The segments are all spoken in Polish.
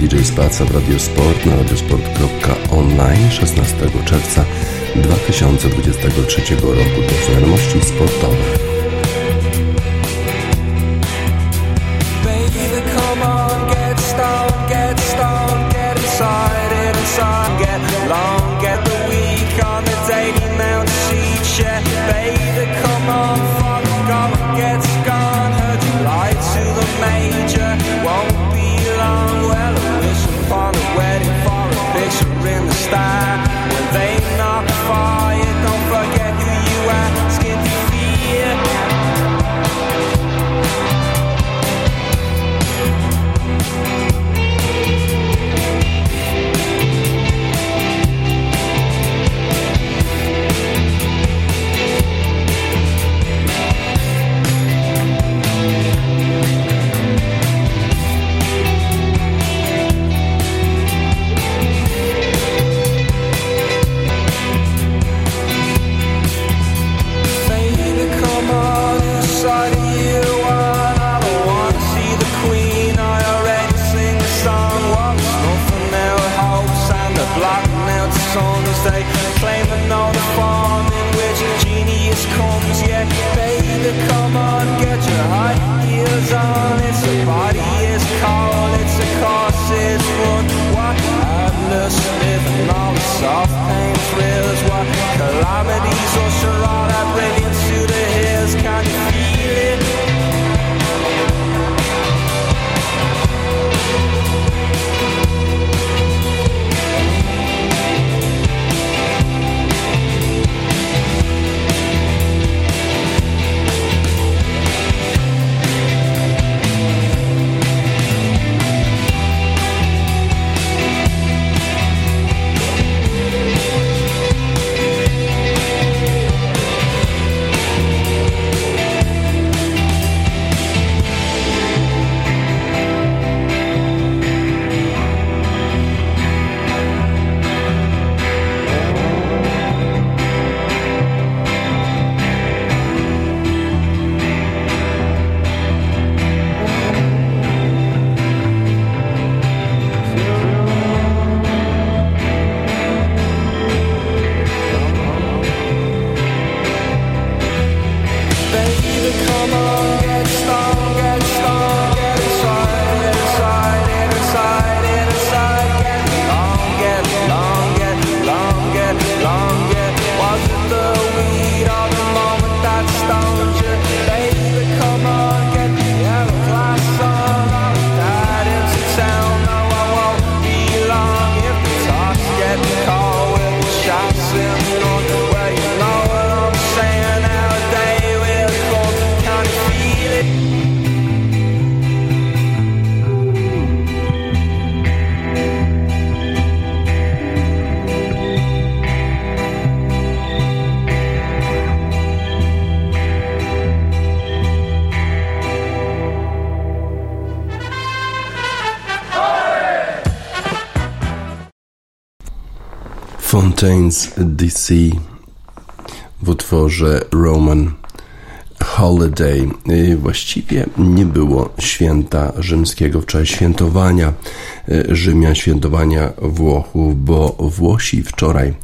DJ Spaca w Radio Sport na radiosport.online 16 czerwca 2023 roku. To wiadomości sportowe. Fontaines DC w utworze Roman Holiday. Y, właściwie nie było święta rzymskiego, wczoraj świętowania y, Rzymian, świętowania Włochów, bo Włosi wczoraj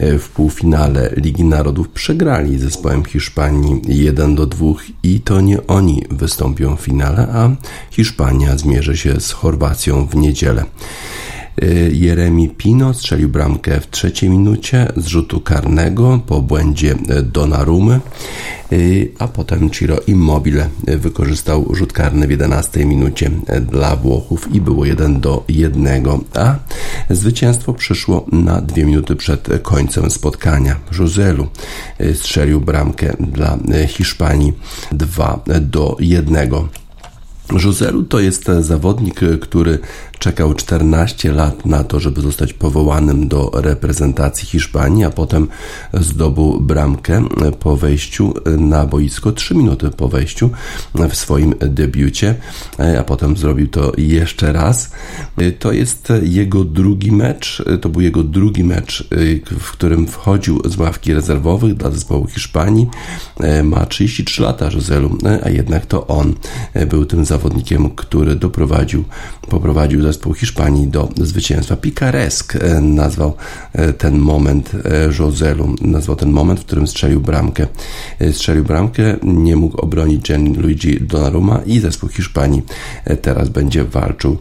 y, w półfinale Ligi Narodów przegrali zespołem Hiszpanii 1 do 2 i to nie oni wystąpią w finale, a Hiszpania zmierzy się z Chorwacją w niedzielę. Y, Jeremi Pino strzelił bramkę w trzeciej minucie z rzutu karnego po błędzie Donarumy, y, a potem Ciro Immobile wykorzystał rzut karny w 11 minucie dla Włochów i było 1 do 1, a zwycięstwo przyszło na dwie minuty przed końcem spotkania. Joselu y, strzelił bramkę dla Hiszpanii 2 do 1. Joselu to jest zawodnik, który czekał 14 lat na to, żeby zostać powołanym do reprezentacji Hiszpanii, a potem zdobył bramkę po wejściu na boisko, 3 minuty po wejściu w swoim debiucie, a potem zrobił to jeszcze raz. To jest jego drugi mecz, to był jego drugi mecz, w którym wchodził z ławki rezerwowych dla zespołu Hiszpanii. Ma 33 lata Joselu, a jednak to on był tym zawodnikiem, który doprowadził, poprowadził zespół Hiszpanii do zwycięstwa. Picaresque nazwał ten moment Joselu, nazwał ten moment, w którym strzelił bramkę. Strzelił bramkę, nie mógł obronić Gianluigi Donnarumma i zespół Hiszpanii teraz będzie walczył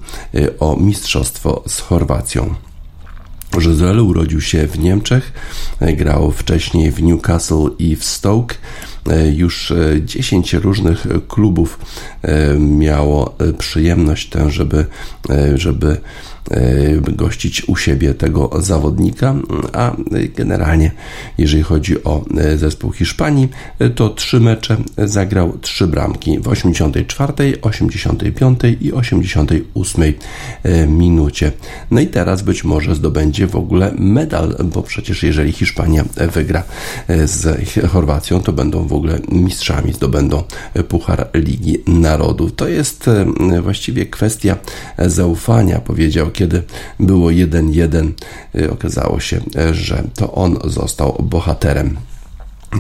o mistrzostwo z Chorwacją. Giselle urodził się w Niemczech, grał wcześniej w Newcastle i w Stoke. Już 10 różnych klubów miało przyjemność tę, żeby, żeby E, gościć u siebie tego zawodnika, a generalnie jeżeli chodzi o e, zespół Hiszpanii, to trzy mecze zagrał trzy bramki w 84, 85 i 88 e, minucie. No i teraz być może zdobędzie w ogóle medal, bo przecież jeżeli Hiszpania wygra z Chorwacją, to będą w ogóle mistrzami, zdobędą Puchar Ligi Narodów. To jest właściwie kwestia zaufania, powiedział kiedy było 1-1, y, okazało się, że to on został bohaterem.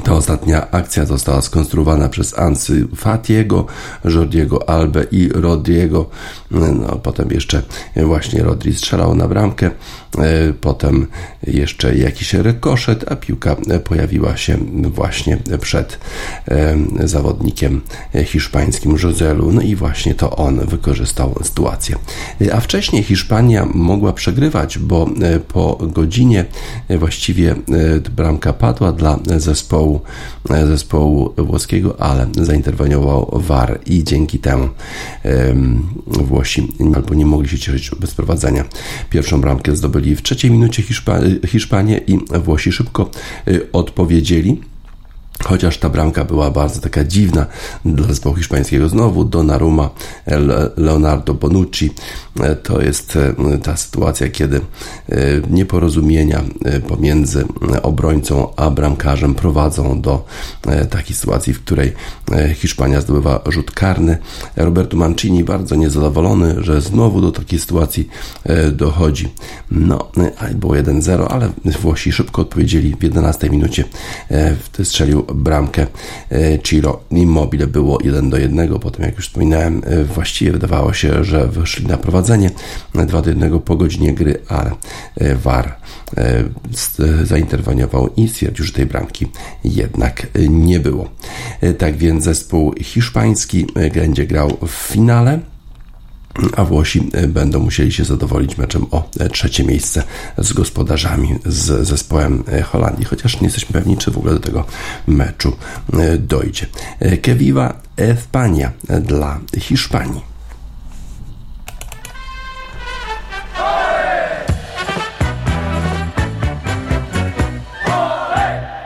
Ta ostatnia akcja została skonstruowana przez Ansy Fatiego, Jordiego Albe i Rodriego. No, potem jeszcze właśnie Rodri strzelał na bramkę. E, potem jeszcze jakiś rekoszet, a piłka pojawiła się właśnie przed e, zawodnikiem hiszpańskim Joselu. No i właśnie to on wykorzystał sytuację. A wcześniej Hiszpania mogła przegrywać, bo e, po godzinie właściwie bramka padła dla zespołu, zespołu włoskiego, ale zainterweniował VAR i dzięki temu Włosi albo nie mogli się cieszyć bez prowadzenia. Pierwszą bramkę zdobyli w trzeciej minucie Hiszpa Hiszpanie i Włosi szybko y, odpowiedzieli. Chociaż ta bramka była bardzo taka dziwna dla zespołu hiszpańskiego. Znowu Donnarumma, Leonardo Bonucci. E, to jest e, ta sytuacja, kiedy e, nieporozumienia pomiędzy obrońcą a bramkarzem prowadzą do takiej sytuacji, w której Hiszpania zdobywa rzut karny. Roberto Mancini bardzo niezadowolony, że znowu do takiej sytuacji dochodzi. No, było 1-0, ale Włosi szybko odpowiedzieli w 11 minucie. Strzelił bramkę e, Ciro. Immobile było 1 do 1, potem jak już wspominałem e, właściwie wydawało się, że wyszli na prowadzenie. 2 do 1 po godzinie gry, ale e, VAR zainterweniował i stwierdził, że tej bramki jednak nie było. Tak więc zespół hiszpański będzie grał w finale a Włosi e, będą musieli się zadowolić meczem o e, trzecie miejsce z gospodarzami, z zespołem e, Holandii, chociaż nie jesteśmy pewni, czy w ogóle do tego meczu dojdzie. Que viva España dla Hiszpanii.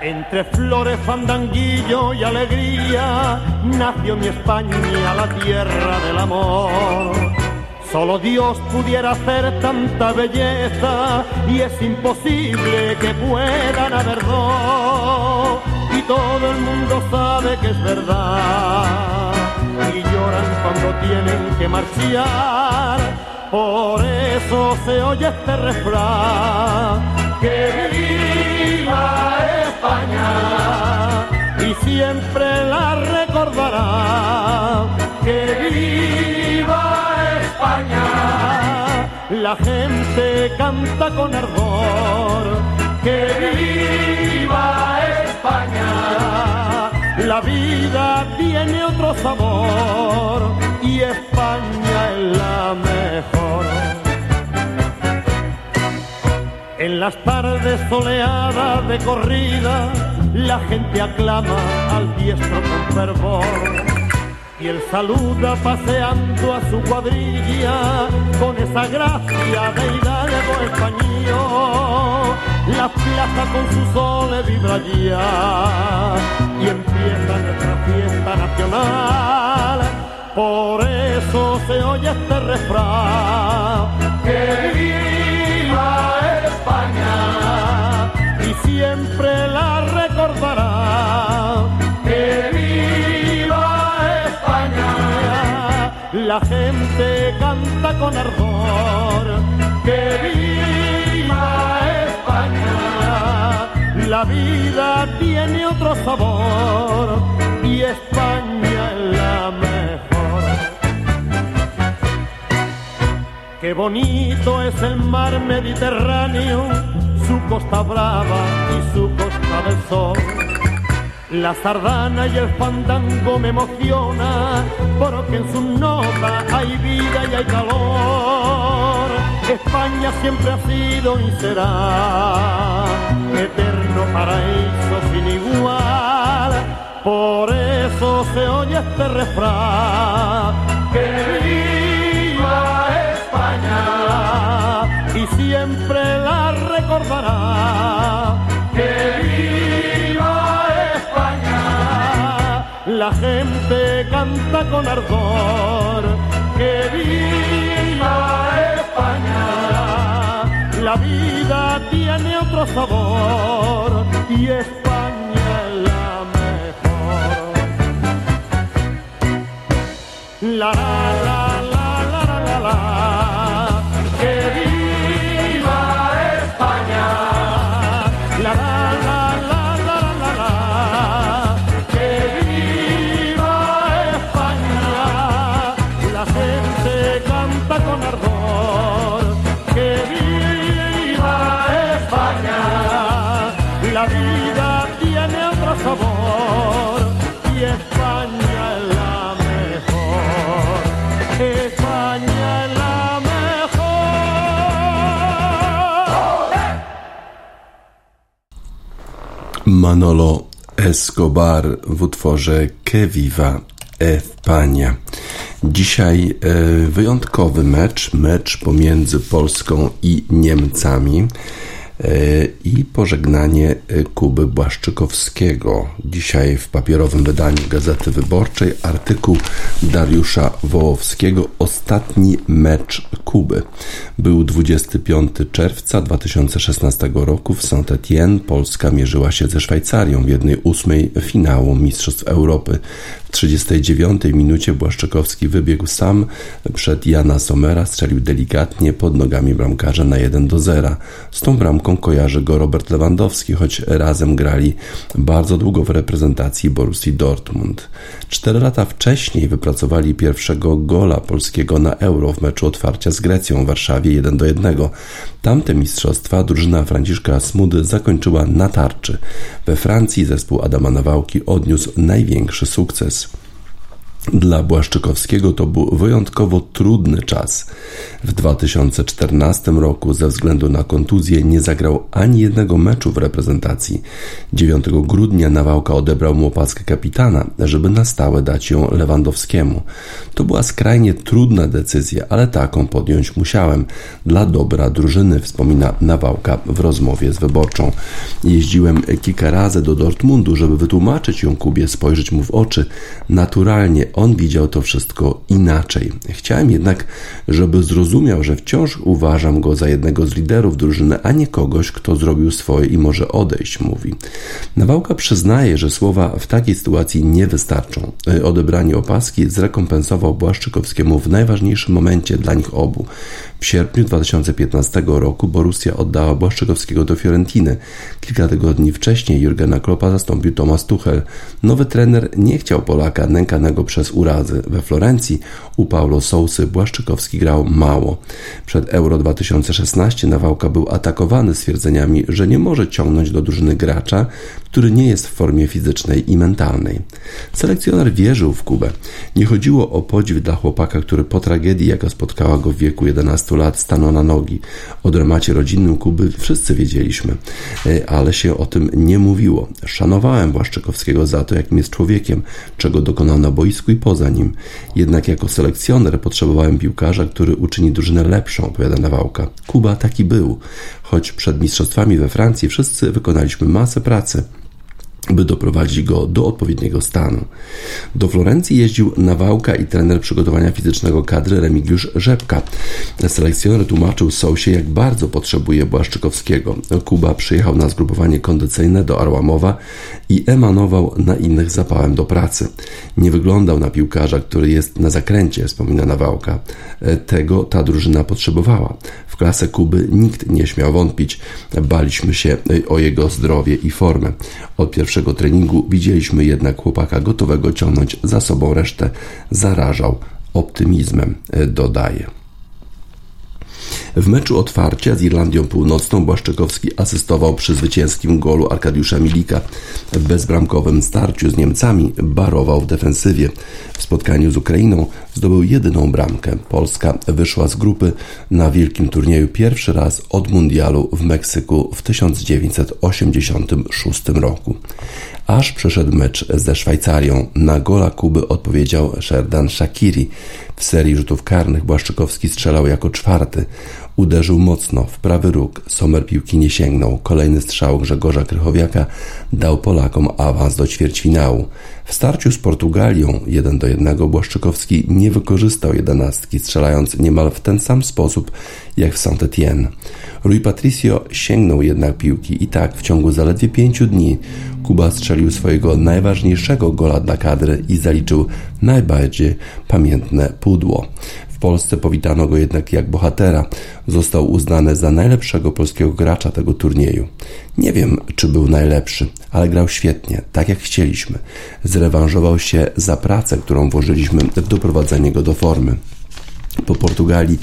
Entre flores, fandanguillo y alegría nació mi España, la tierra del amor. Solo Dios pudiera hacer tanta belleza y es imposible que puedan haber dos. Y todo el mundo sabe que es verdad y lloran cuando tienen que marchar. Por eso se oye este refrán que viva España y siempre la recordará que viva España. La gente canta con ardor que viva España. La vida tiene otro sabor y España es la mejor. En las tardes soleadas de corrida, la gente aclama al diestro con fervor. Y él saluda paseando a su cuadrilla con esa gracia de hidalgo español. La plaza con su sol vibra ya y empieza nuestra fiesta nacional. Por eso se oye este refrán que y siempre la recordará. La gente canta con ardor. ¡Que viva España! La vida tiene otro sabor y España es la mejor. Qué bonito es el mar Mediterráneo, su costa brava y su costa del sol. La sardana y el fandango me emociona, porque en su nota hay vida y hay calor. España siempre ha sido y será eterno paraíso sin igual. Por eso se oye este refrán. Canta con ardor. Que viva España. La vida tiene otro sabor y España Manolo Escobar w utworze Que Viva España. Dzisiaj e, wyjątkowy mecz, mecz pomiędzy Polską i Niemcami i pożegnanie e, Kuby Błaszczykowskiego. Dzisiaj w papierowym wydaniu Gazety Wyborczej artykuł Dariusza Wołowskiego Ostatni mecz Kuby. Był 25 czerwca 2016 roku w Saint-Étienne. Polska mierzyła się ze Szwajcarią w jednej ósmej finału Mistrzostw Europy. W 39 minucie Błaszczykowski wybiegł sam przed Jana Somera, strzelił delikatnie pod nogami bramkarza na 1 do 0. Z tą bramką kojarzy go Robert Lewandowski, choć razem grali bardzo długo w reprezentacji Borussii Dortmund. Cztery lata wcześniej wypracowali pierwszego gola polskiego na Euro w meczu otwarcia z Grecją w Warszawie 1 do 1. Tamte mistrzostwa drużyna Franciszka Smudy zakończyła na tarczy. We Francji zespół Adama Nawałki odniósł największy sukces. Dla Błaszczykowskiego to był wyjątkowo trudny czas. W 2014 roku ze względu na kontuzję nie zagrał ani jednego meczu w reprezentacji. 9 grudnia Nawałka odebrał mu opaskę kapitana, żeby na stałe dać ją Lewandowskiemu. To była skrajnie trudna decyzja, ale taką podjąć musiałem. Dla dobra drużyny, wspomina Nawałka w rozmowie z wyborczą. Jeździłem kilka razy do Dortmundu, żeby wytłumaczyć ją Kubie, spojrzeć mu w oczy. Naturalnie on widział to wszystko inaczej. Chciałem jednak, żeby zrozumiał, że wciąż uważam go za jednego z liderów drużyny, a nie kogoś, kto zrobił swoje i może odejść, mówi. Nawałka przyznaje, że słowa w takiej sytuacji nie wystarczą. Odebranie opaski zrekompensował Błaszczykowskiemu w najważniejszym momencie dla nich obu. W sierpniu 2015 roku Borussia oddała Błaszczykowskiego do Fiorentiny. Kilka tygodni wcześniej Jurgena Kloppa zastąpił Thomas Tuchel. Nowy trener nie chciał Polaka nękanego przez urazy. We Florencji u Paulo Sousy Błaszczykowski grał mało. Przed Euro 2016 Nawałka był atakowany stwierdzeniami, że nie może ciągnąć do drużyny gracza, który nie jest w formie fizycznej i mentalnej. Selekcjoner wierzył w Kubę. Nie chodziło o podziw dla chłopaka, który po tragedii, jaka spotkała go w wieku 11 lat, stanął na nogi. O dramacie rodzinnym Kuby wszyscy wiedzieliśmy, e, ale się o tym nie mówiło. Szanowałem Błaszczykowskiego za to, jakim jest człowiekiem, czego dokonał na boisku i poza nim. Jednak jako selekcjoner potrzebowałem piłkarza, który uczyni drużynę lepszą, opowiada Nawałka. Kuba taki był, choć przed mistrzostwami we Francji wszyscy wykonaliśmy masę pracy by doprowadzić go do odpowiedniego stanu. Do Florencji jeździł Nawałka i trener przygotowania fizycznego kadry Remigiusz Rzepka. Selekcjoner tłumaczył Sousie, jak bardzo potrzebuje Błaszczykowskiego. Kuba przyjechał na zgrupowanie kondycyjne do Arłamowa i emanował na innych zapałem do pracy. Nie wyglądał na piłkarza, który jest na zakręcie, wspomina Nawałka. Tego ta drużyna potrzebowała. W klasę Kuby nikt nie śmiał wątpić. Baliśmy się o jego zdrowie i formę. Od pierwszego treningu widzieliśmy jednak chłopaka gotowego ciągnąć za sobą resztę. Zarażał optymizmem, dodaje. W meczu otwarcia z Irlandią Północną Błaszczykowski asystował przy zwycięskim golu Arkadiusza Milika. W bezbramkowym starciu z Niemcami barował w defensywie. W spotkaniu z Ukrainą zdobył jedyną bramkę. Polska wyszła z grupy na wielkim turnieju pierwszy raz od mundialu w Meksyku w 1986 roku. Aż przeszedł mecz ze Szwajcarią. Na gola Kuby odpowiedział Sherdan Shakiri. W serii rzutów karnych Błaszczykowski strzelał jako czwarty. Uderzył mocno w prawy róg. Somer piłki nie sięgnął. Kolejny strzał Grzegorza Krychowiaka dał Polakom awans do ćwierćfinału. W starciu z Portugalią 1 do 1 Błaszczykowski nie wykorzystał jedenastki, strzelając niemal w ten sam sposób jak w Saint-Étienne. Rui Patricio sięgnął jednak piłki i tak w ciągu zaledwie pięciu dni Kuba strzelił swojego najważniejszego gola dla kadry i zaliczył najbardziej pamiętne pudło. W Polsce powitano go jednak jak bohatera. Został uznany za najlepszego polskiego gracza tego turnieju. Nie wiem, czy był najlepszy, ale grał świetnie, tak jak chcieliśmy. Zrewanżował się za pracę, którą włożyliśmy w doprowadzenie go do formy po Portugalii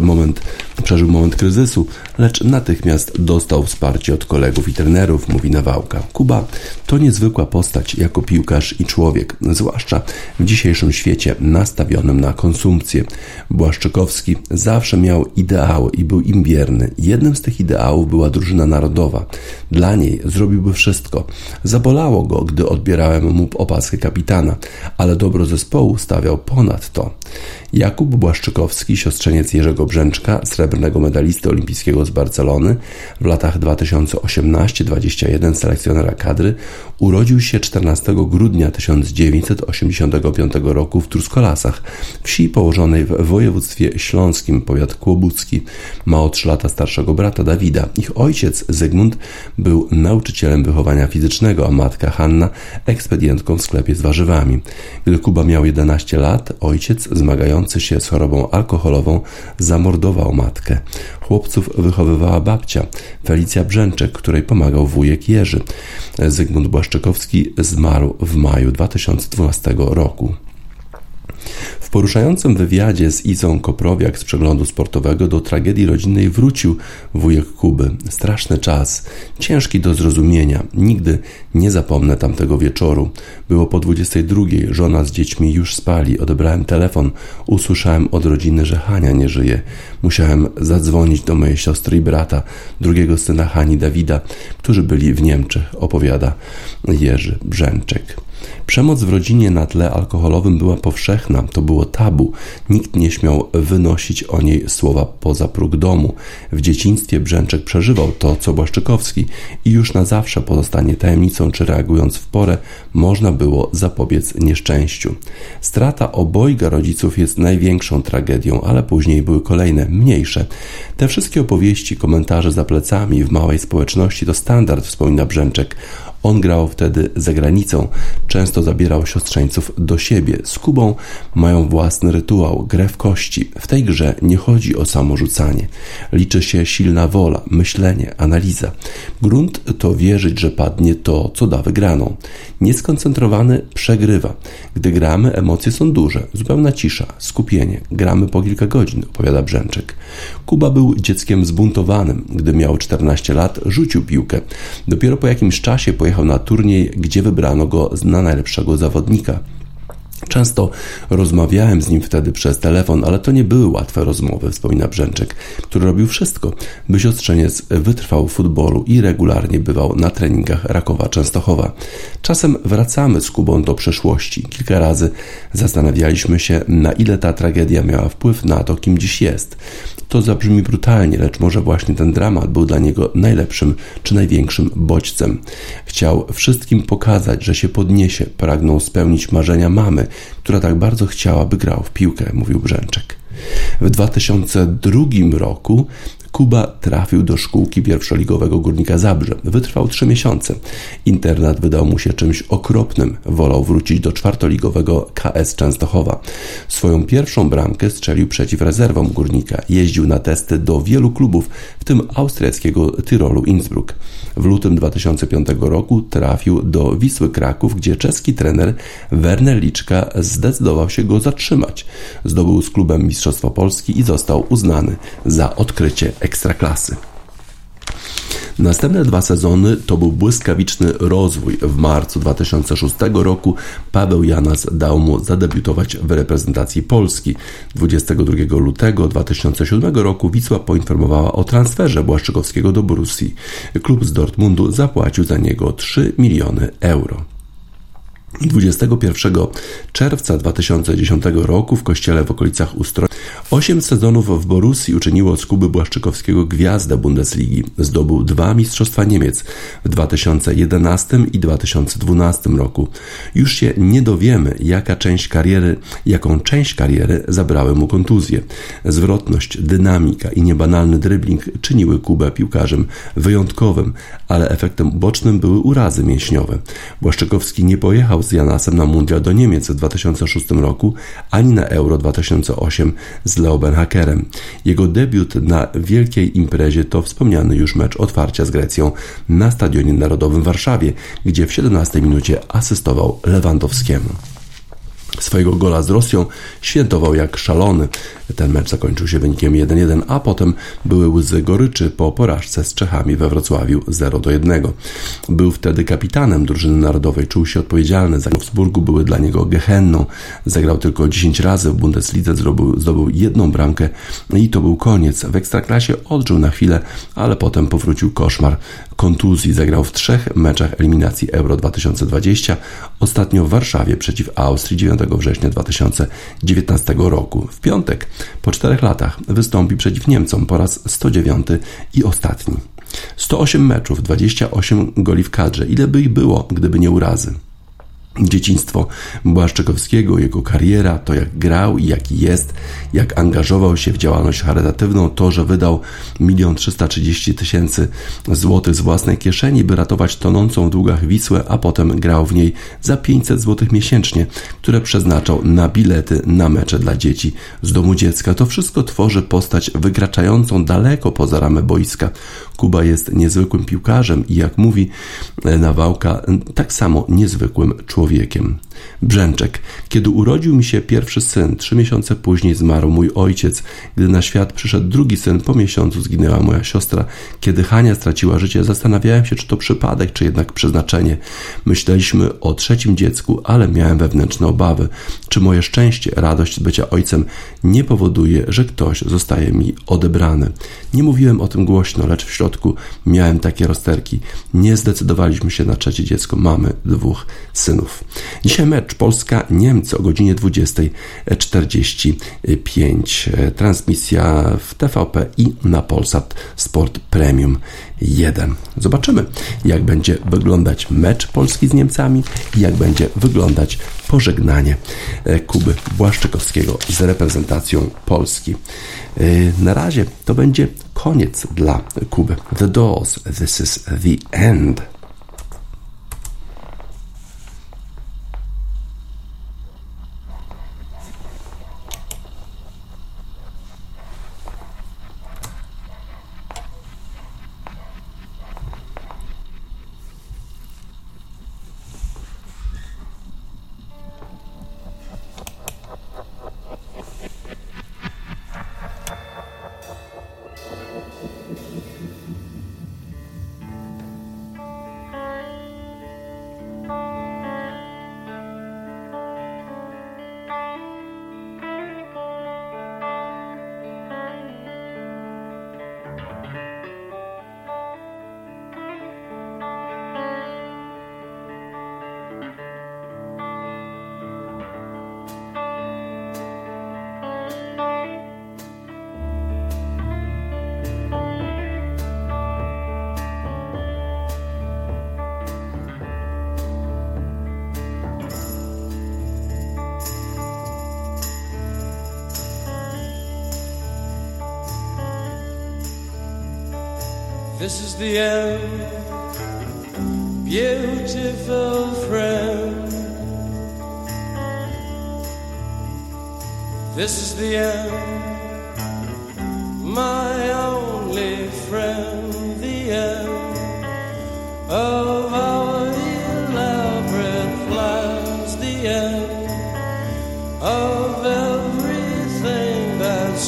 moment, przeżył moment kryzysu, lecz natychmiast dostał wsparcie od kolegów i trenerów, mówi Nawałka. Kuba to niezwykła postać jako piłkarz i człowiek, zwłaszcza w dzisiejszym świecie nastawionym na konsumpcję. Błaszczykowski zawsze miał ideały i był im wierny. Jednym z tych ideałów była drużyna narodowa. Dla niej zrobiłby wszystko. Zabolało go, gdy odbierałem mu opaskę kapitana, ale dobro zespołu stawiał ponad to. Jakub Błaszczykowski, siostrzeniec Jerzego Brzęczka, srebrnego medalisty olimpijskiego z Barcelony, w latach 2018-21 selekcjonera kadry, urodził się 14 grudnia 1985 roku w Truskolasach, wsi położonej w województwie śląskim, powiat kłobucki. Ma o 3 lata starszego brata Dawida. Ich ojciec Zygmunt był nauczycielem wychowania fizycznego, a matka Hanna ekspedientką w sklepie z warzywami. Gdy Kuba miał 11 lat, ojciec zmagający się z chorobą alkoholową zamordował matkę. Chłopców wychowywała babcia, Felicja Brzęczek, której pomagał wujek Jerzy. Zygmunt Błaszczykowski zmarł w maju 2012 roku poruszającym wywiadzie z Izą Koprowiak z przeglądu sportowego do tragedii rodzinnej wrócił wujek Kuby. Straszny czas, ciężki do zrozumienia. Nigdy nie zapomnę tamtego wieczoru. Było po 22. Żona z dziećmi już spali. Odebrałem telefon. Usłyszałem od rodziny, że Hania nie żyje. Musiałem zadzwonić do mojej siostry i brata, drugiego syna Hani Dawida, którzy byli w Niemczech, opowiada Jerzy Brzęczek. Przemoc w rodzinie na tle alkoholowym była powszechna, to było tabu. Nikt nie śmiał wynosić o niej słowa poza próg domu. W dzieciństwie Brzęczek przeżywał to, co Błaszczykowski i już na zawsze pozostanie tajemnicą, czy reagując w porę, można było zapobiec nieszczęściu. Strata obojga rodziców jest największą tragedią, ale później były kolejne, mniejsze. Te wszystkie opowieści, komentarze za plecami w małej społeczności to standard, wspomina Brzęczek. On grał wtedy za granicą, często zabierał siostrzeńców do siebie. Z Kubą mają własny rytuał, grę w kości. W tej grze nie chodzi o samorzucanie. Liczy się silna wola, myślenie, analiza. Grunt to wierzyć, że padnie to, co da wygraną. Nieskoncentrowany przegrywa. Gdy gramy, emocje są duże, zupełna cisza, skupienie. Gramy po kilka godzin, opowiada Brzęczek. Kuba był dzieckiem zbuntowanym. Gdy miał 14 lat, rzucił piłkę. Dopiero po jakimś czasie pojechał na turniej, gdzie wybrano go na najlepszego zawodnika. Często rozmawiałem z nim wtedy przez telefon, ale to nie były łatwe rozmowy, wspomina Brzęczek, który robił wszystko, by siostrzeniec wytrwał w futbolu i regularnie bywał na treningach Rakowa Częstochowa. Czasem wracamy z Kubą do przeszłości. Kilka razy zastanawialiśmy się, na ile ta tragedia miała wpływ na to, kim dziś jest. To zabrzmi brutalnie, lecz może właśnie ten dramat był dla niego najlepszym czy największym bodźcem. Chciał wszystkim pokazać, że się podniesie, pragnął spełnić marzenia mamy, która tak bardzo chciała, by grał w piłkę, mówił Brzęczek. W 2002 roku Kuba trafił do szkółki pierwszoligowego Górnika Zabrze. Wytrwał trzy miesiące. Internat wydał mu się czymś okropnym. Wolał wrócić do czwartoligowego KS Częstochowa. Swoją pierwszą bramkę strzelił przeciw rezerwom Górnika. Jeździł na testy do wielu klubów, w tym austriackiego Tyrolu Innsbruck. W lutym 2005 roku trafił do Wisły Kraków, gdzie czeski trener Werner Liczka zdecydował się go zatrzymać. Zdobył z klubem Mistrzostwo Polski i został uznany za odkrycie ekstraklasy. Następne dwa sezony to był błyskawiczny rozwój. W marcu 2006 roku Paweł Janas dał mu zadebiutować w reprezentacji Polski. 22 lutego 2007 roku Wisła poinformowała o transferze Błaszczykowskiego do Borussii. Klub z Dortmundu zapłacił za niego 3 miliony euro. 21 czerwca 2010 roku w kościele w okolicach Ustroja osiem sezonów w Borussii uczyniło z Kuby Błaszczykowskiego gwiazdę Bundesligi. Zdobył dwa mistrzostwa Niemiec w 2011 i 2012 roku. Już się nie dowiemy, jaka część kariery, jaką część kariery zabrały mu kontuzje. Zwrotność, dynamika i niebanalny dribbling czyniły Kubę piłkarzem wyjątkowym, ale efektem bocznym były urazy mięśniowe. Błaszczykowski nie pojechał z Janasem na mundial do Niemiec w 2006 roku, ani na Euro 2008 z Leo Benhakerem. Jego debiut na wielkiej imprezie to wspomniany już mecz otwarcia z Grecją na Stadionie Narodowym w Warszawie, gdzie w 17 minucie asystował Lewandowskiemu. Swojego gola z Rosją świętował jak szalony. Ten mecz zakończył się wynikiem 1-1, a potem były łzy goryczy po porażce z Czechami we Wrocławiu 0-1. Był wtedy kapitanem drużyny narodowej, czuł się odpowiedzialny. Za Wolfsburgu były dla niego gehenną. Zagrał tylko 10 razy w Bundeslidze, zdobył, zdobył jedną bramkę i to był koniec. W Ekstraklasie odżył na chwilę, ale potem powrócił koszmar kontuzji. Zagrał w trzech meczach eliminacji Euro 2020, ostatnio w Warszawie przeciw Austrii 9 września 2019 roku. W piątek, po czterech latach, wystąpi przeciw Niemcom po raz 109 i ostatni. 108 meczów, 28 goli w kadrze. Ile by ich było, gdyby nie urazy? Dzieciństwo Błaszczykowskiego, jego kariera, to jak grał i jaki jest, jak angażował się w działalność charytatywną, to, że wydał 1 330 tysięcy złotych z własnej kieszeni, by ratować tonącą w długach Wisłę, a potem grał w niej za 500 złotych miesięcznie, które przeznaczał na bilety na mecze dla dzieci z domu dziecka. To wszystko tworzy postać wykraczającą daleko poza ramę boiska. Kuba jest niezwykłym piłkarzem i jak mówi Nawałka, tak samo niezwykłym człowiekiem człowiekiem. Brzęczek. Kiedy urodził mi się pierwszy syn, trzy miesiące później zmarł mój ojciec. Gdy na świat przyszedł drugi syn, po miesiącu zginęła moja siostra. Kiedy Hania straciła życie, zastanawiałem się, czy to przypadek, czy jednak przeznaczenie. Myśleliśmy o trzecim dziecku, ale miałem wewnętrzne obawy. Czy moje szczęście, radość z bycia ojcem nie powoduje, że ktoś zostaje mi odebrany? Nie mówiłem o tym głośno, lecz w środku miałem takie rozterki. Nie zdecydowaliśmy się na trzecie dziecko. Mamy dwóch synów. Dzisiaj mecz Polska-Niemcy o godzinie 20.45. Transmisja w TVP i na Polsat Sport Premium 1. Zobaczymy, jak będzie wyglądać mecz Polski z Niemcami i jak będzie wyglądać pożegnanie Kuby Błaszczykowskiego z reprezentacją Polski. Na razie to będzie koniec dla Kuby. The Doors, this is the end.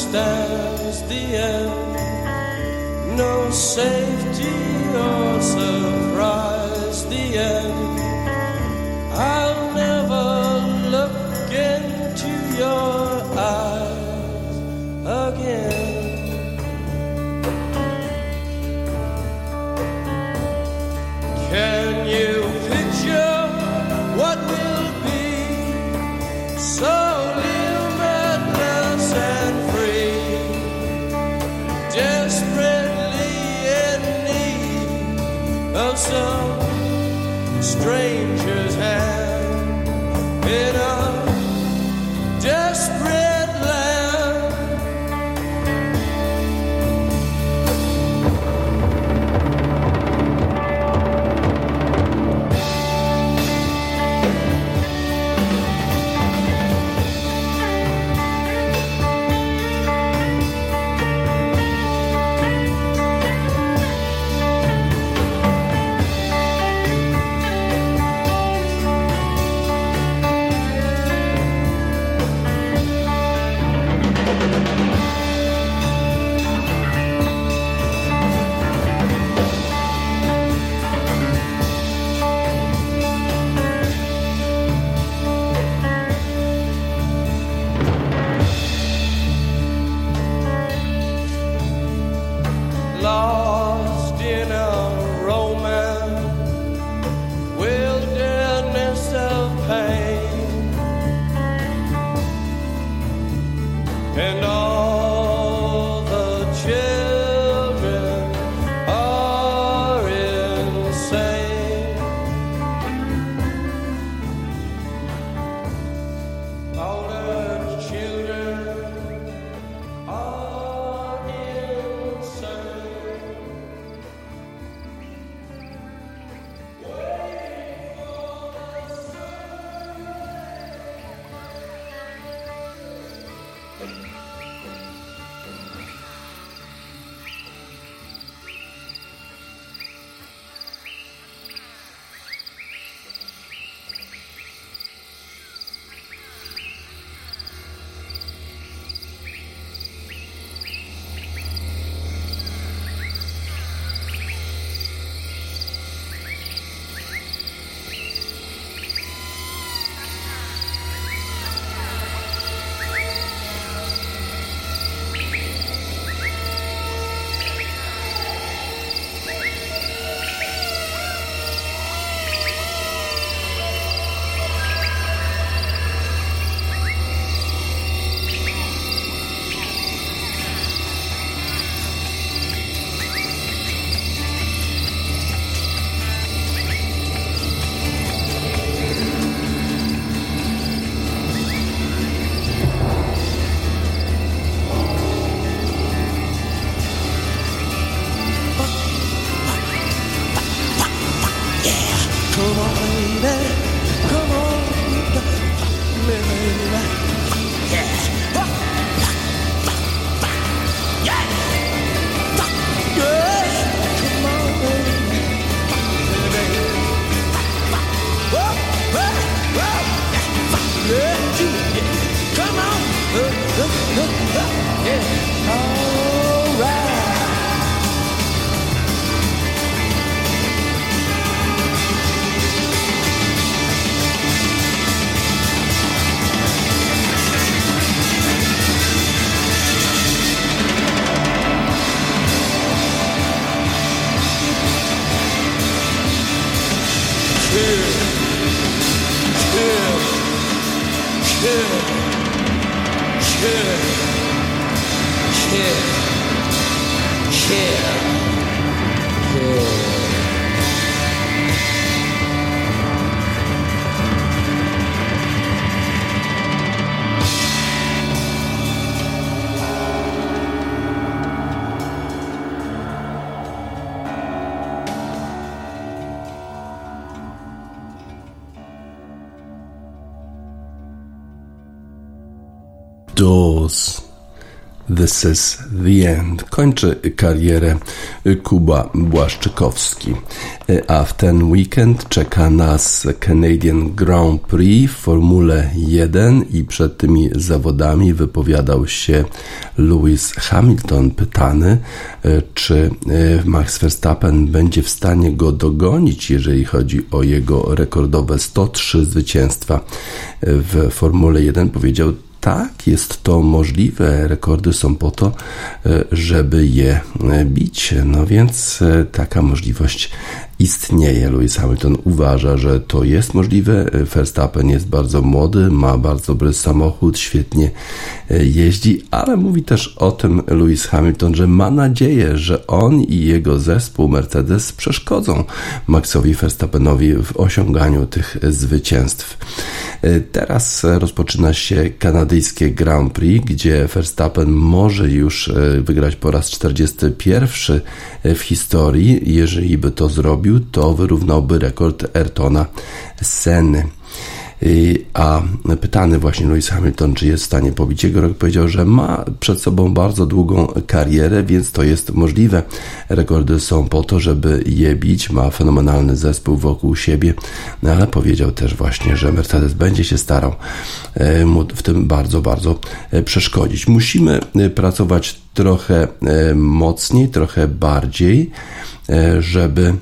Stands, the end no safety or surprise. The end. This is the end. Kończy karierę Kuba Błaszczykowski. A w ten weekend czeka nas Canadian Grand Prix w Formule 1 i przed tymi zawodami wypowiadał się Lewis Hamilton pytany, czy Max Verstappen będzie w stanie go dogonić, jeżeli chodzi o jego rekordowe 103 zwycięstwa w Formule 1. Powiedział tak, jest to możliwe. Rekordy są po to, e, żeby je e, bić. No więc e, taka możliwość istnieje. Lewis Hamilton uważa, że to jest możliwe. Verstappen jest bardzo młody, ma bardzo dobry samochód, świetnie jeździ, ale mówi też o tym Lewis Hamilton, że ma nadzieję, że on i jego zespół Mercedes przeszkodzą Maxowi Verstappenowi w osiąganiu tych zwycięstw. Teraz rozpoczyna się kanadyjskie Grand Prix, gdzie Verstappen może już wygrać po raz 41 w historii. Jeżeli by to zrobił, to wyrównałby rekord Ayrtona Senny. A pytany właśnie Lewis Hamilton, czy jest w stanie pobić jego rok, powiedział, że ma przed sobą bardzo długą karierę, więc to jest możliwe. Rekordy są po to, żeby je bić. Ma fenomenalny zespół wokół siebie, no ale powiedział też właśnie, że Mercedes będzie się starał e, mu w tym bardzo, bardzo e, przeszkodzić. Musimy e, pracować trochę mocniej, trochę bardziej, żeby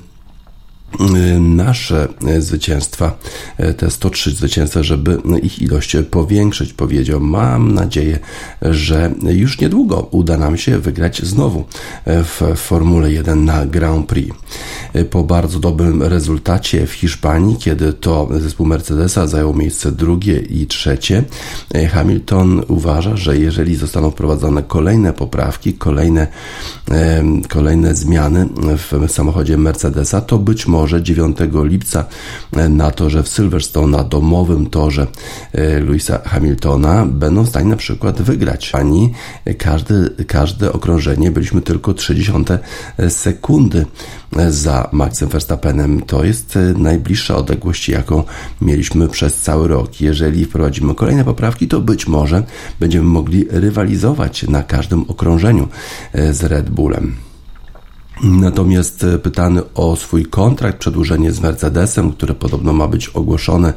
nasze y, zwycięstwa, y, te 103 zwycięstwa, żeby ich ilość powiększyć, powiedział. Mam nadzieję, że już niedługo uda nam się wygrać znowu w Formule 1 na Grand Prix. Po bardzo dobrym rezultacie w Hiszpanii, kiedy to zespół Mercedesa zajął miejsce drugie i trzecie, Hamilton uważa, że jeżeli zostaną wprowadzone kolejne poprawki, kolejne, kolejne zmiany w samochodzie Mercedesa, to być może torze 9 lipca na torze w Silverstone, na domowym torze e, Louisa Hamiltona będą w stanie na przykład wygrać. Ani każde, każde okrążenie byliśmy tylko 30 sekundy za Maxem Verstappenem. To jest najbliższa odległość, jaką mieliśmy przez cały rok. Jeżeli wprowadzimy kolejne poprawki, to być może będziemy mogli rywalizować na każdym okrążeniu e, z Red Bullem. Natomiast e, pytany o swój kontrakt, przedłużenie z Mercedesem, które podobno ma być ogłoszone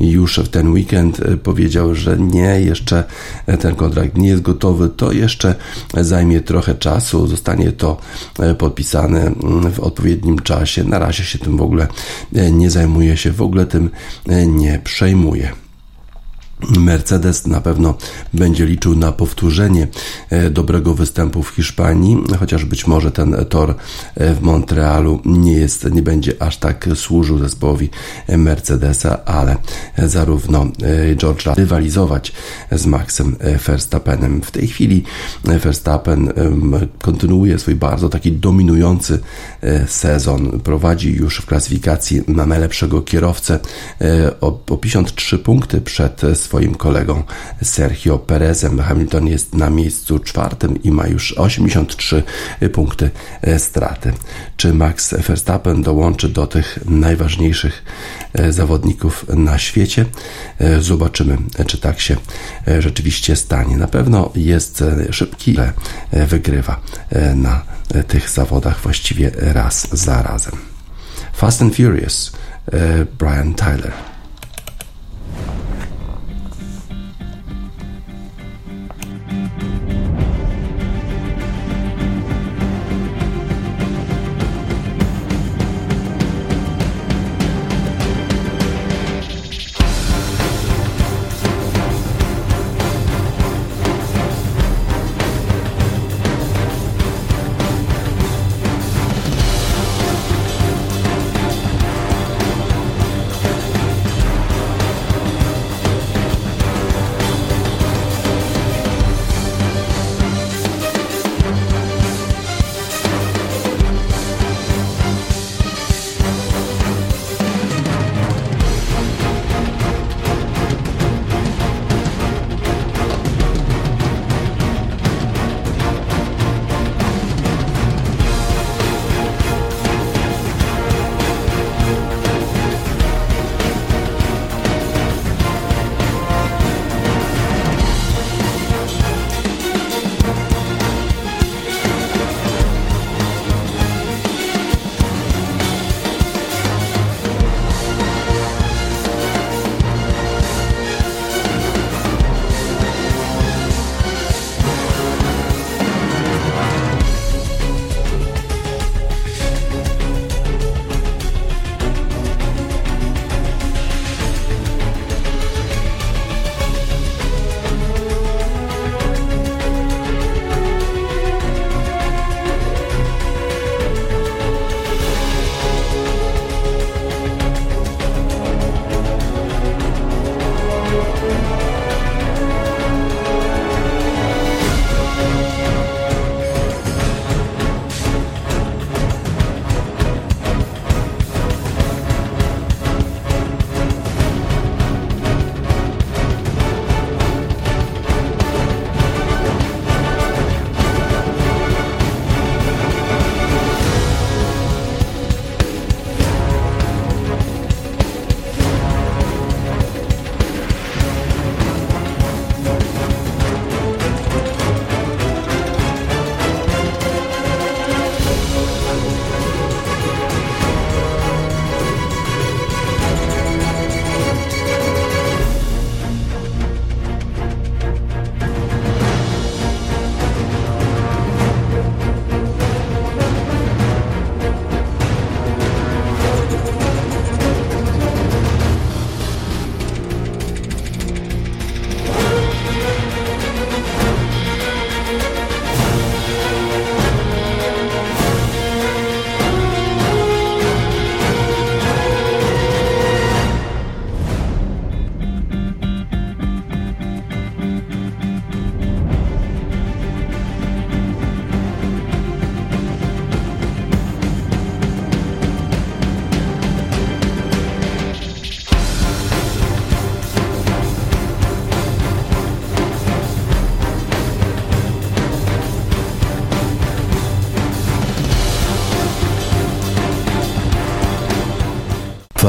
już w ten weekend, e, powiedział, że nie, jeszcze e, ten kontrakt nie jest gotowy, to jeszcze zajmie trochę czasu, zostanie to podpisane mm, w odpowiednim czasie. Na razie się tym w ogóle nie zajmuje, się w ogóle tym nie przejmuje. Mercedes na pewno będzie liczył na powtórzenie e, dobrego występu w Hiszpanii, chociaż być może ten tor e, w Montrealu nie jest, nie będzie aż tak służył zespołowi Mercedesa, ale zarówno e, George Russell rywalizować z Maxem Verstappenem. W tej chwili Verstappen kontynuuje swój bardzo taki dominujący sezon. Prowadzi już w klasyfikacji na najlepszego kierowcę o 53 punkty przed swoim kolegą Sergio Perezem. Hamilton jest na miejscu czwartym i ma już 83 punkty e, straty. Czy Max Verstappen dołączy do tych najważniejszych e, zawodników na świecie? Zobaczymy, czy tak się rzeczywiście stanie. Na pewno jest szybki, ale wygrywa na tych zawodach właściwie raz za razem. Fast and Furious, Brian Tyler.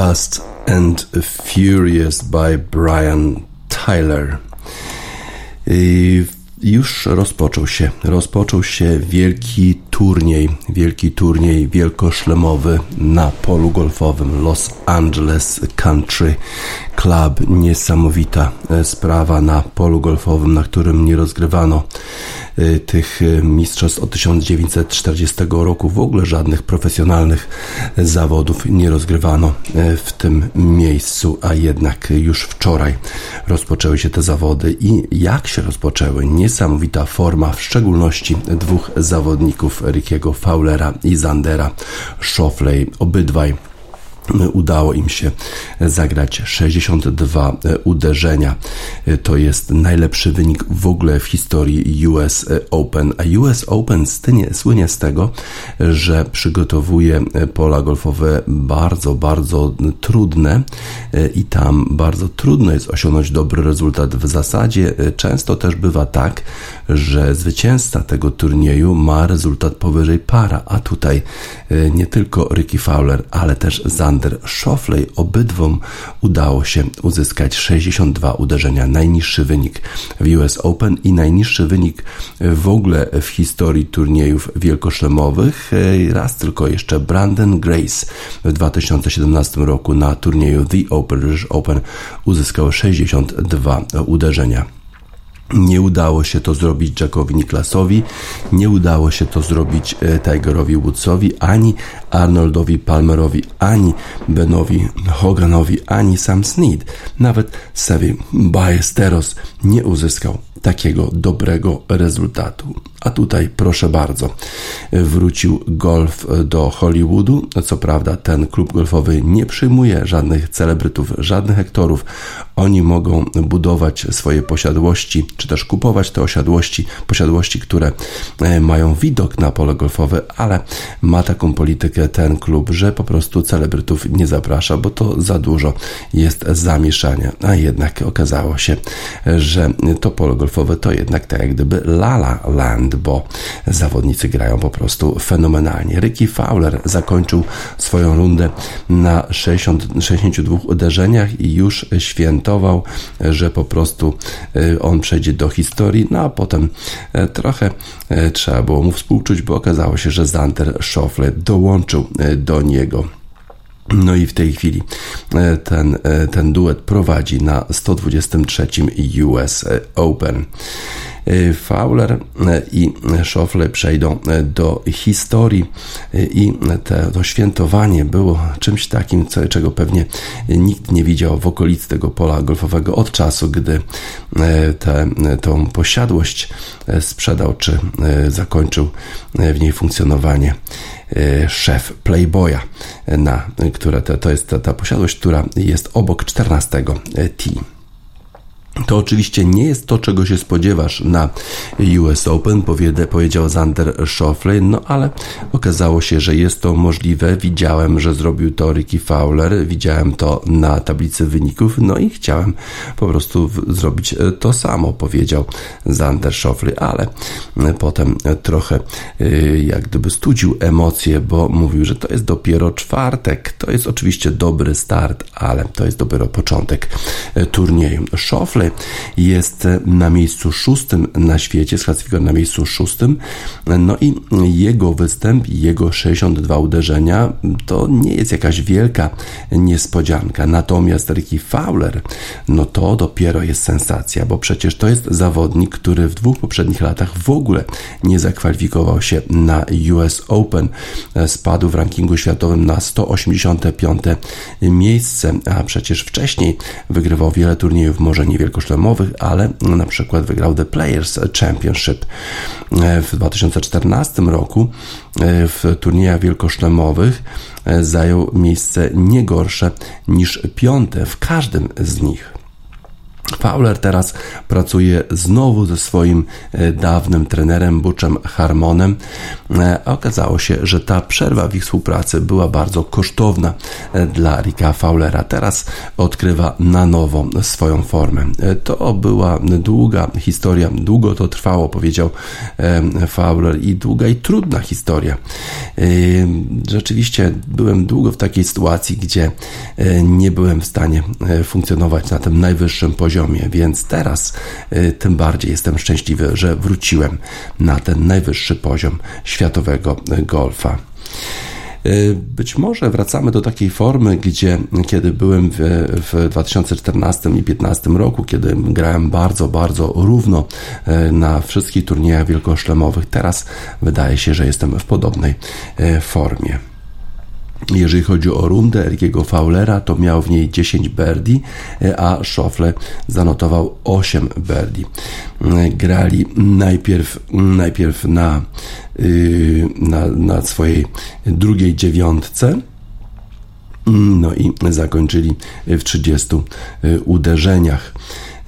Fast and Furious by Brian Tyler. I już rozpoczął się. Rozpoczął się wielki turniej, wielki turniej wielkoszlemowy na polu golfowym Los Angeles Country Club. Niesamowita e, sprawa na polu golfowym, na którym nie rozgrywano tych e, mistrzostw od 1940 roku. W ogóle żadnych profesjonalnych zawodów nie rozgrywano w tym miejscu, a jednak już wczoraj rozpoczęły się te zawody i jak się rozpoczęły? Niesamowita forma, w szczególności dwóch zawodników Rickiego Fowlera i Zandera Schofley. Obydwaj udało im się zagrać 62 uderzenia. To jest najlepszy wynik w ogóle w historii US Open. A US Open słynie z tego, że przygotowuje pola golfowe bardzo, bardzo trudne i tam bardzo trudno jest osiągnąć dobry rezultat. W zasadzie często też bywa tak, że zwycięzca tego turnieju ma rezultat powyżej para, a tutaj nie tylko Ricky Fowler, ale też Zand Aleksander obydwom udało się uzyskać 62 uderzenia, najniższy wynik w US Open i najniższy wynik w ogóle w historii turniejów wielkoszlemowych. Raz tylko jeszcze Brandon Grace w 2017 roku na turnieju The Open Open uzyskał 62 uderzenia. Nie udało się to zrobić Jackowi Niklasowi, nie udało się to zrobić e, Tigerowi Woodsowi, ani Arnoldowi Palmerowi, ani Benowi Hoganowi, ani Sam Snead. Nawet Sevi Ballesteros nie uzyskał takiego dobrego rezultatu. A tutaj proszę bardzo, wrócił golf do Hollywoodu. Co prawda ten klub golfowy nie przyjmuje żadnych celebrytów, żadnych aktorów. Oni mogą budować swoje posiadłości, czy też kupować te osiadłości, posiadłości, które e, mają widok na pole golfowe, ale ma taką politykę ten klub, że po prostu celebrytów nie zaprasza, bo to za dużo jest zamieszania. A jednak okazało się, że to pole golfowe to jednak tak jak gdyby Lala Land, bo zawodnicy grają po prostu fenomenalnie. Ricky Fowler zakończył swoją rundę na 60, 62 uderzeniach i już świętował, że po prostu e, on przejdzie do historii, no a potem e, trochę e, trzeba było mu współczuć, bo okazało się, że Zander Schofle dołączył do niego. No i w tej chwili ten, ten duet prowadzi na 123 US Open. E, Fowler e, i Schoffle przejdą e, do historii i te, to świętowanie było czymś takim, czego pewnie nikt nie widział w okolicy tego pola golfowego od czasu, gdy tę tą posiadłość sprzedał czy zakończył w niej funkcjonowanie szef Playboya, na, które to, to jest ta, ta posiadłość, która jest obok 14 T. To oczywiście nie jest to, czego się spodziewasz na US Open, powiedział Zander Schofley, no ale okazało się, że jest to możliwe. Widziałem, że zrobił to Ricky Fowler, widziałem to na tablicy wyników, no i chciałem po prostu zrobić e, to samo, powiedział Zander Schofley, ale e, potem trochę e, jak gdyby studził emocje, bo mówił, że to jest dopiero czwartek. To jest oczywiście dobry start, ale to jest dopiero początek turnieju. Jest na miejscu szóstym na świecie, sklasyfikowany na miejscu szóstym. No i jego występ, jego 62 uderzenia to nie jest jakaś wielka niespodzianka. Natomiast Ricky Fowler, no to dopiero jest sensacja, bo przecież to jest zawodnik, który w dwóch poprzednich latach w ogóle nie zakwalifikował się na US Open. Spadł w rankingu światowym na 185 miejsce, a przecież wcześniej wygrywał wiele turniejów, może niewielko wielkoszlemowych, ale na przykład wygrał The Players Championship w 2014 roku w turniejach wielkoszlemowych zajął miejsce nie gorsze niż piąte w każdym z nich. Fowler teraz pracuje znowu ze swoim e, dawnym trenerem Butchem Harmonem. E, okazało się, że ta przerwa w ich współpracy była bardzo kosztowna e, dla Ricka Fowlera. Teraz odkrywa na nowo swoją formę. To była długa historia, długo to trwało, powiedział Fowler, i długa i trudna historia. Rzeczywiście byłem długo w takiej sytuacji, gdzie nie byłem w stanie funkcjonować na tym najwyższym poziomie poziomie, więc teraz y, tym bardziej jestem szczęśliwy, że wróciłem na ten najwyższy poziom światowego golfa. Y, być może wracamy do takiej formy, gdzie kiedy byłem w, w 2014 i 2015 roku, kiedy grałem bardzo, bardzo równo y, na wszystkich turniejach wielkoszlemowych, teraz wydaje się, że jestem w podobnej formie. Jeżeli chodzi o rundę Ergiego Fowlera, to miał w niej 10 birdie, a Schoffle zanotował 8 birdie. Grali najpierw, najpierw na, y, na, na swojej drugiej dziewiątce, no i zakończyli w 30 y, uderzeniach.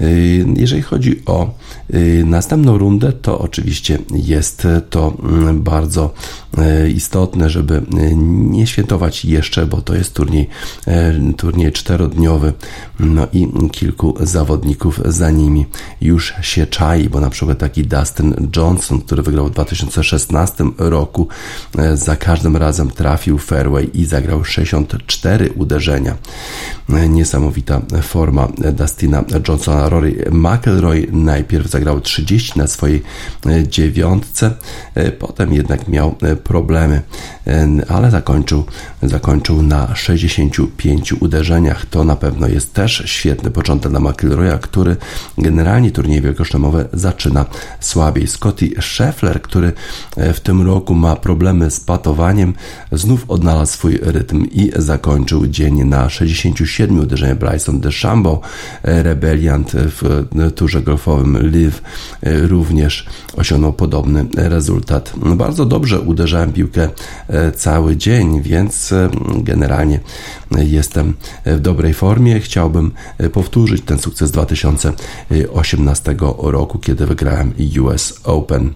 Y, jeżeli chodzi o y, następną rundę, to oczywiście jest to mm, bardzo y, istotne, żeby nie świętować jeszcze, bo to jest turniej, turniej czterodniowy, no i kilku zawodników za nimi już się czai, bo na przykład taki Dustin Johnson, który wygrał w 2016 roku, za każdym razem trafił fairway i zagrał 64 uderzenia. Niesamowita forma Dustina Johnsona Rory McElroy najpierw zagrał 30 na swojej e, dziewiątce, e, potem jednak miał e, problemy, ale zakończył, zakończył na 65 uderzeniach. To na pewno jest też świetny początek dla McElroya, który generalnie turnieje wielkoszlemowe zaczyna słabiej. Scotty Scheffler, który w tym roku ma problemy z patowaniem, znów odnalazł swój rytm i zakończył dzień na 67 uderzeniach. Bryson DeChambeau, rebeliant w turze golfowym Live również osiągnął podobny rezultat. Bardzo dobrze uderzałem piłkę e, cały dzień, więc e, generalnie jestem w dobrej formie. Chciałbym e, powtórzyć ten sukces 2018 roku, kiedy wygrałem US Open.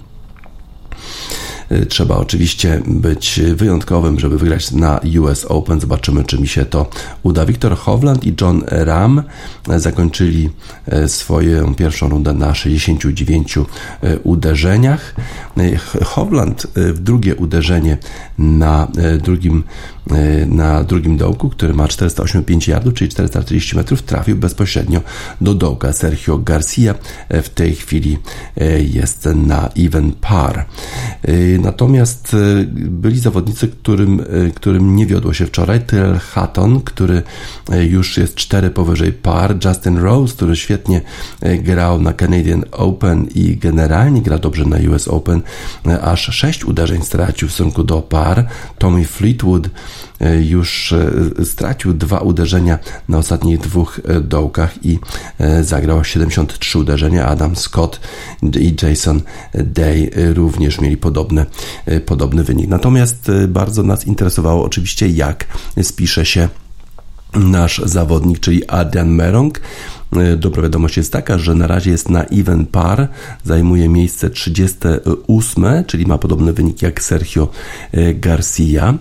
Y, trzeba oczywiście być wyjątkowym, żeby wygrać na US Open. Zobaczymy, czy mi się to uda. Wiktor Hovland i John Ram zakończyli y, swoją pierwszą rundę na 69 y, uderzeniach. Hovland w drugie uderzenie na drugim na drugim dołku, który ma 485 yardów, czyli 440 metrów, trafił bezpośrednio do dołka. Sergio Garcia w tej chwili jest na even par. Natomiast e, byli zawodnicy, którym, e, którym nie wiodło się wczoraj. Tyrell Hatton, który e, już jest cztery powyżej par. Justin Rose, który świetnie grał na Canadian Open i generalnie gra dobrze na US Open. Aż sześć uderzeń stracił w stosunku do par. Tommy Fleetwood już stracił dwa uderzenia na ostatnich dwóch dołkach i zagrał 73 uderzenia. Adam Scott i Jason Day również mieli podobne, podobny wynik. Natomiast bardzo nas interesowało oczywiście, jak spisze się nasz zawodnik, czyli Adrian Merong. E, dobra wiadomość jest taka, że na razie jest na even par, zajmuje miejsce 38, czyli ma podobny wynik jak Sergio e, Garcia.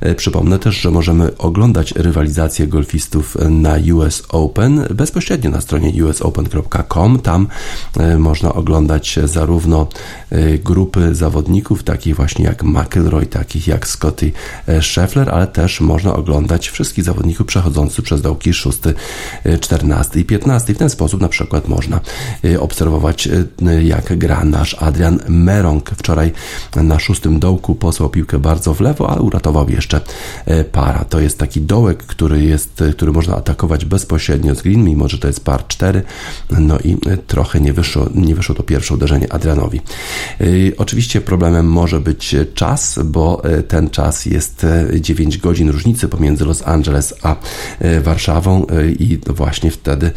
E, przypomnę też, że możemy oglądać rywalizację golfistów na US Open bezpośrednio na stronie usopen.com. Tam można oglądać zarówno grupy zawodników, takich właśnie jak McIlroy, takich jak Scotty Scheffler, ale też można oglądać wszystkich zawodników przechodzących przez dołki 6, 14 i 15 i w ten sposób na przykład można y, obserwować, y, jak gra nasz Adrian Merong. Wczoraj na szóstym dołku posłał piłkę bardzo w lewo, ale uratował jeszcze y, para. To jest taki dołek, który, jest, który można atakować bezpośrednio z green, mimo że to jest par 4. No i trochę nie wyszło, nie wyszło to pierwsze uderzenie Adrianowi. Oczywiście problemem może być czas, bo ten czas jest 9 godzin różnicy pomiędzy Los Angeles a Warszawą i właśnie wtedy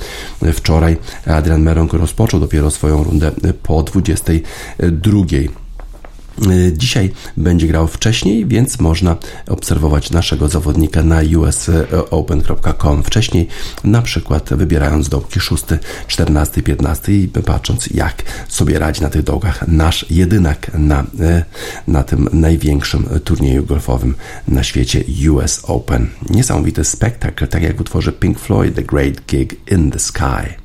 Wczoraj Adrian Merong rozpoczął dopiero swoją rundę po 22. Y, dzisiaj będzie grał wcześniej, więc można obserwować naszego zawodnika na usopen.com wcześniej, na przykład wybierając dołki 6, 14, 15 i patrząc jak sobie radzi na tych dołkach nasz jedynak na, y, na tym największym turnieju golfowym na świecie US Open. Niesamowity spektakl, tak jak w utworze Pink Floyd The Great Gig in the Sky.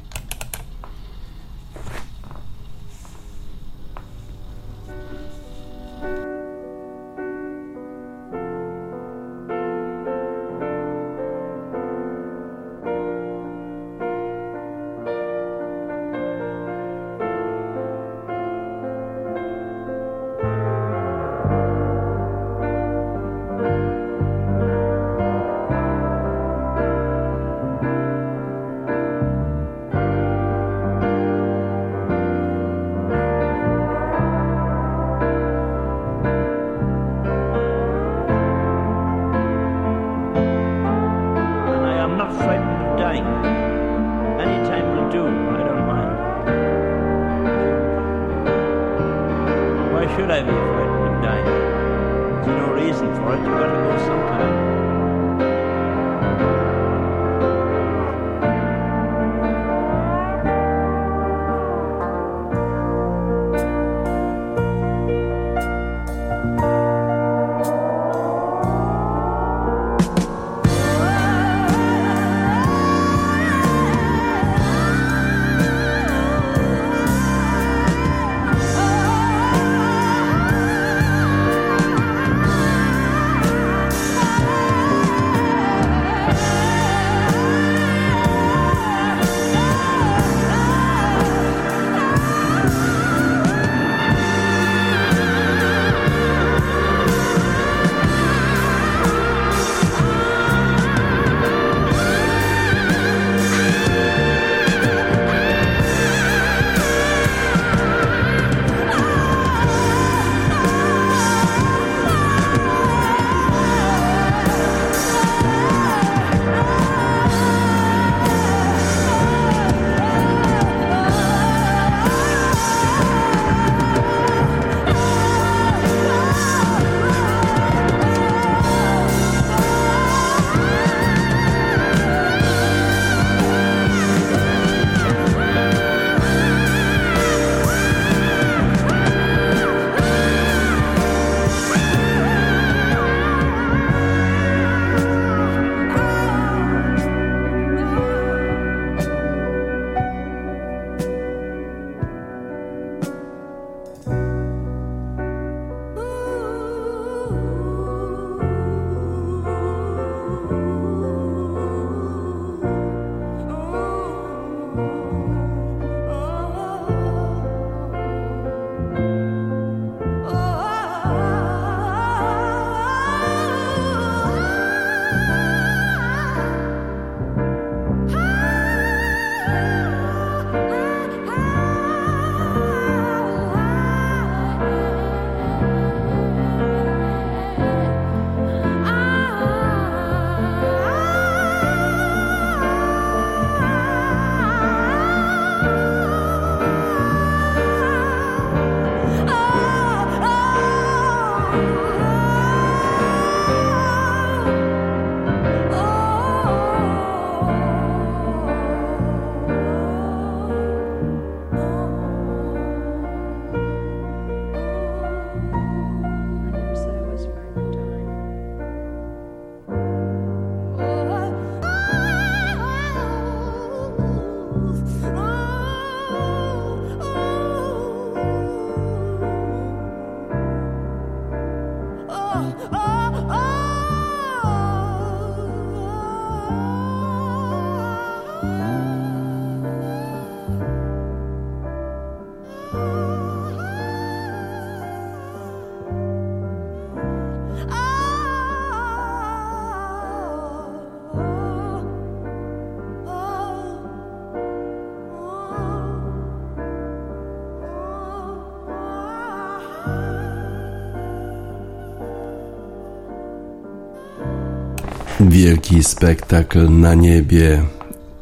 Wielki spektakl na niebie.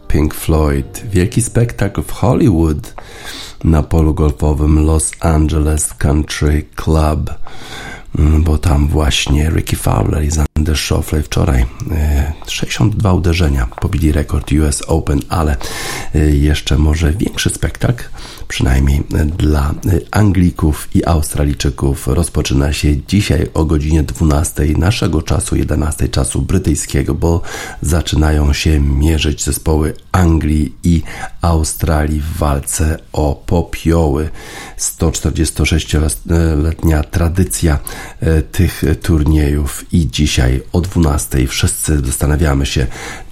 Pink Floyd. Wielki spektakl w Hollywood na polu golfowym Los Angeles Country Club, mm, bo tam właśnie Ricky Fowler i Zander Schauffele wczoraj 62 e, uderzenia pobili rekord US Open, ale e, jeszcze może większy spektakl przynajmniej dla Anglików i Australijczyków, rozpoczyna się dzisiaj o godzinie 12 naszego czasu, 11 czasu brytyjskiego, bo zaczynają się mierzyć zespoły Anglii i Australii w walce o popioły. 146-letnia tradycja e, tych turniejów i dzisiaj o 12 wszyscy zastanawiamy się,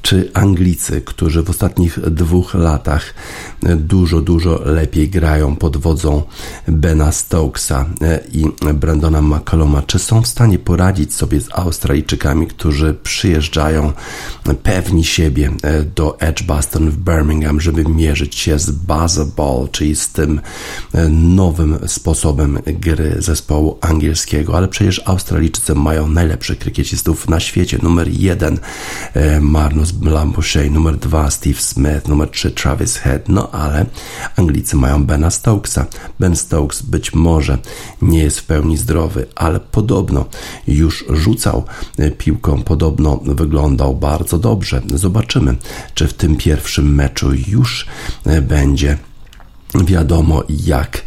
czy Anglicy, którzy w ostatnich dwóch latach dużo, dużo lepiej grają pod wodzą Bena Stokesa e, i Brandona McCalluma, czy są w stanie poradzić sobie z Australijczykami, którzy przyjeżdżają pewni siebie e, do Edgbaston w Birmingham, żeby mierzyć się z Ball, czyli z tym e, nowym sposobem gry zespołu angielskiego, ale przecież Australijczycy mają najlepszych krykiecistów na świecie. Numer jeden Marnus Lambouche, numer 2 Steve Smith, numer 3 Travis Head, no ale Anglicy mają Bena Stokesa. Ben Stokes być może nie jest w pełni zdrowy, ale podobno już rzucał e, piłką, podobno wyglądał bardzo dobrze. Zobaczymy, czy w tym pierwszym meczu już e, będzie wiadomo jak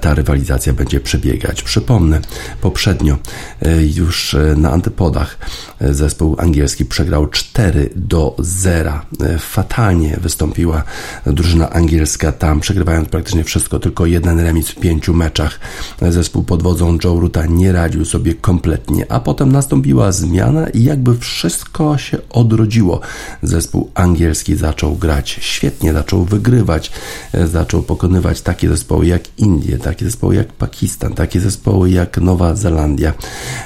ta rywalizacja będzie przebiegać. Przypomnę, poprzednio e, już e, na antypodach e, zespół angielski przegrał 4 do 0. Fatalnie wystąpiła drużyna angielska tam, przegrywając praktycznie wszystko, tylko jeden remis w pięciu meczach. Zespół pod wodzą Joe Ruta nie radził sobie kompletnie, a potem nastąpiła zmiana i jakby wszystko się odrodziło. Zespół angielski zaczął grać świetnie, zaczął wygrywać, zaczął pokonywać pokonywać takie zespoły jak Indie, takie zespoły jak Pakistan, takie zespoły jak Nowa Zelandia.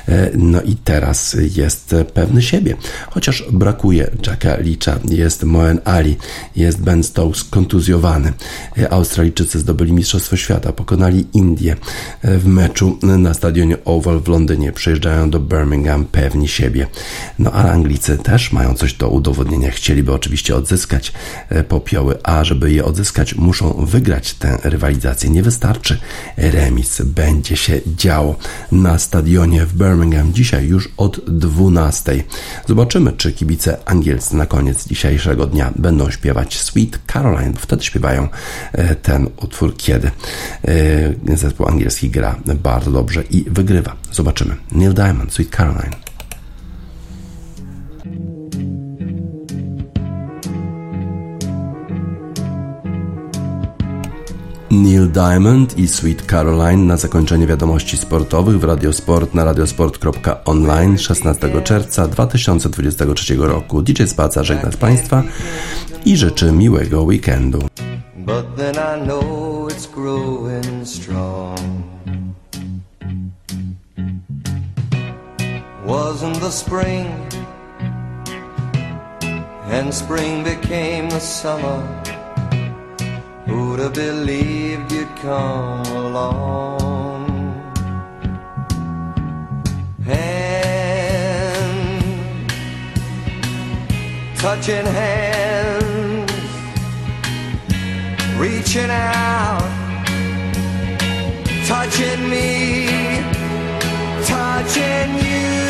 E, no i teraz jest pewny siebie. Chociaż brakuje Jacka Leacha, jest Moen Ali, jest Ben Stokes kontuzjowany. E, Australijczycy zdobyli Mistrzostwo Świata, pokonali Indię e, w meczu na stadionie Oval w Londynie. Przyjeżdżają do Birmingham pewni siebie. No ale Anglicy też mają coś do udowodnienia. Chcieliby oczywiście odzyskać popioły, a żeby je odzyskać, muszą wygrać tę rywalizację. Nie wystarczy remis. Będzie się działo na stadionie w Birmingham dzisiaj już od 12. Zobaczymy, czy kibice angielscy na koniec dzisiejszego dnia będą śpiewać Sweet Caroline, wtedy śpiewają e, ten utwór, kiedy e, zespół angielski gra bardzo dobrze i wygrywa. Zobaczymy. Neil Diamond, Sweet Caroline. Neil Diamond i Sweet Caroline na zakończenie wiadomości sportowych w Radiosport na radiosport.online 16 czerwca 2023 roku. DJ Spaca żegna z Państwa i życzy miłego weekendu. But then I know it's growing strong. Wasn't the spring and spring became the summer Who'd have believed you'd come along? Hand, touching hands, reaching out, touching me, touching you.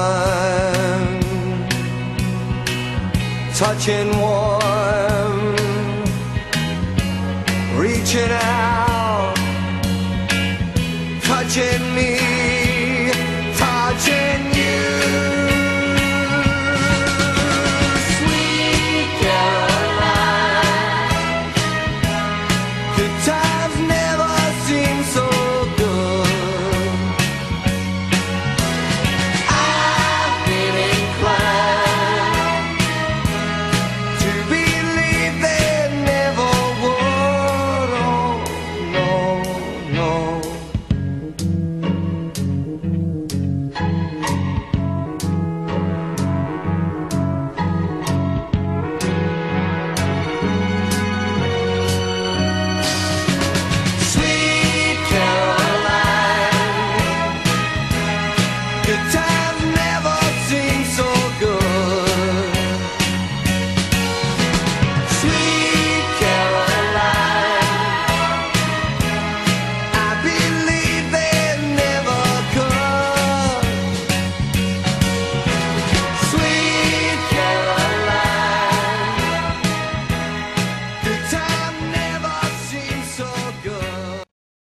touching warm, reaching out.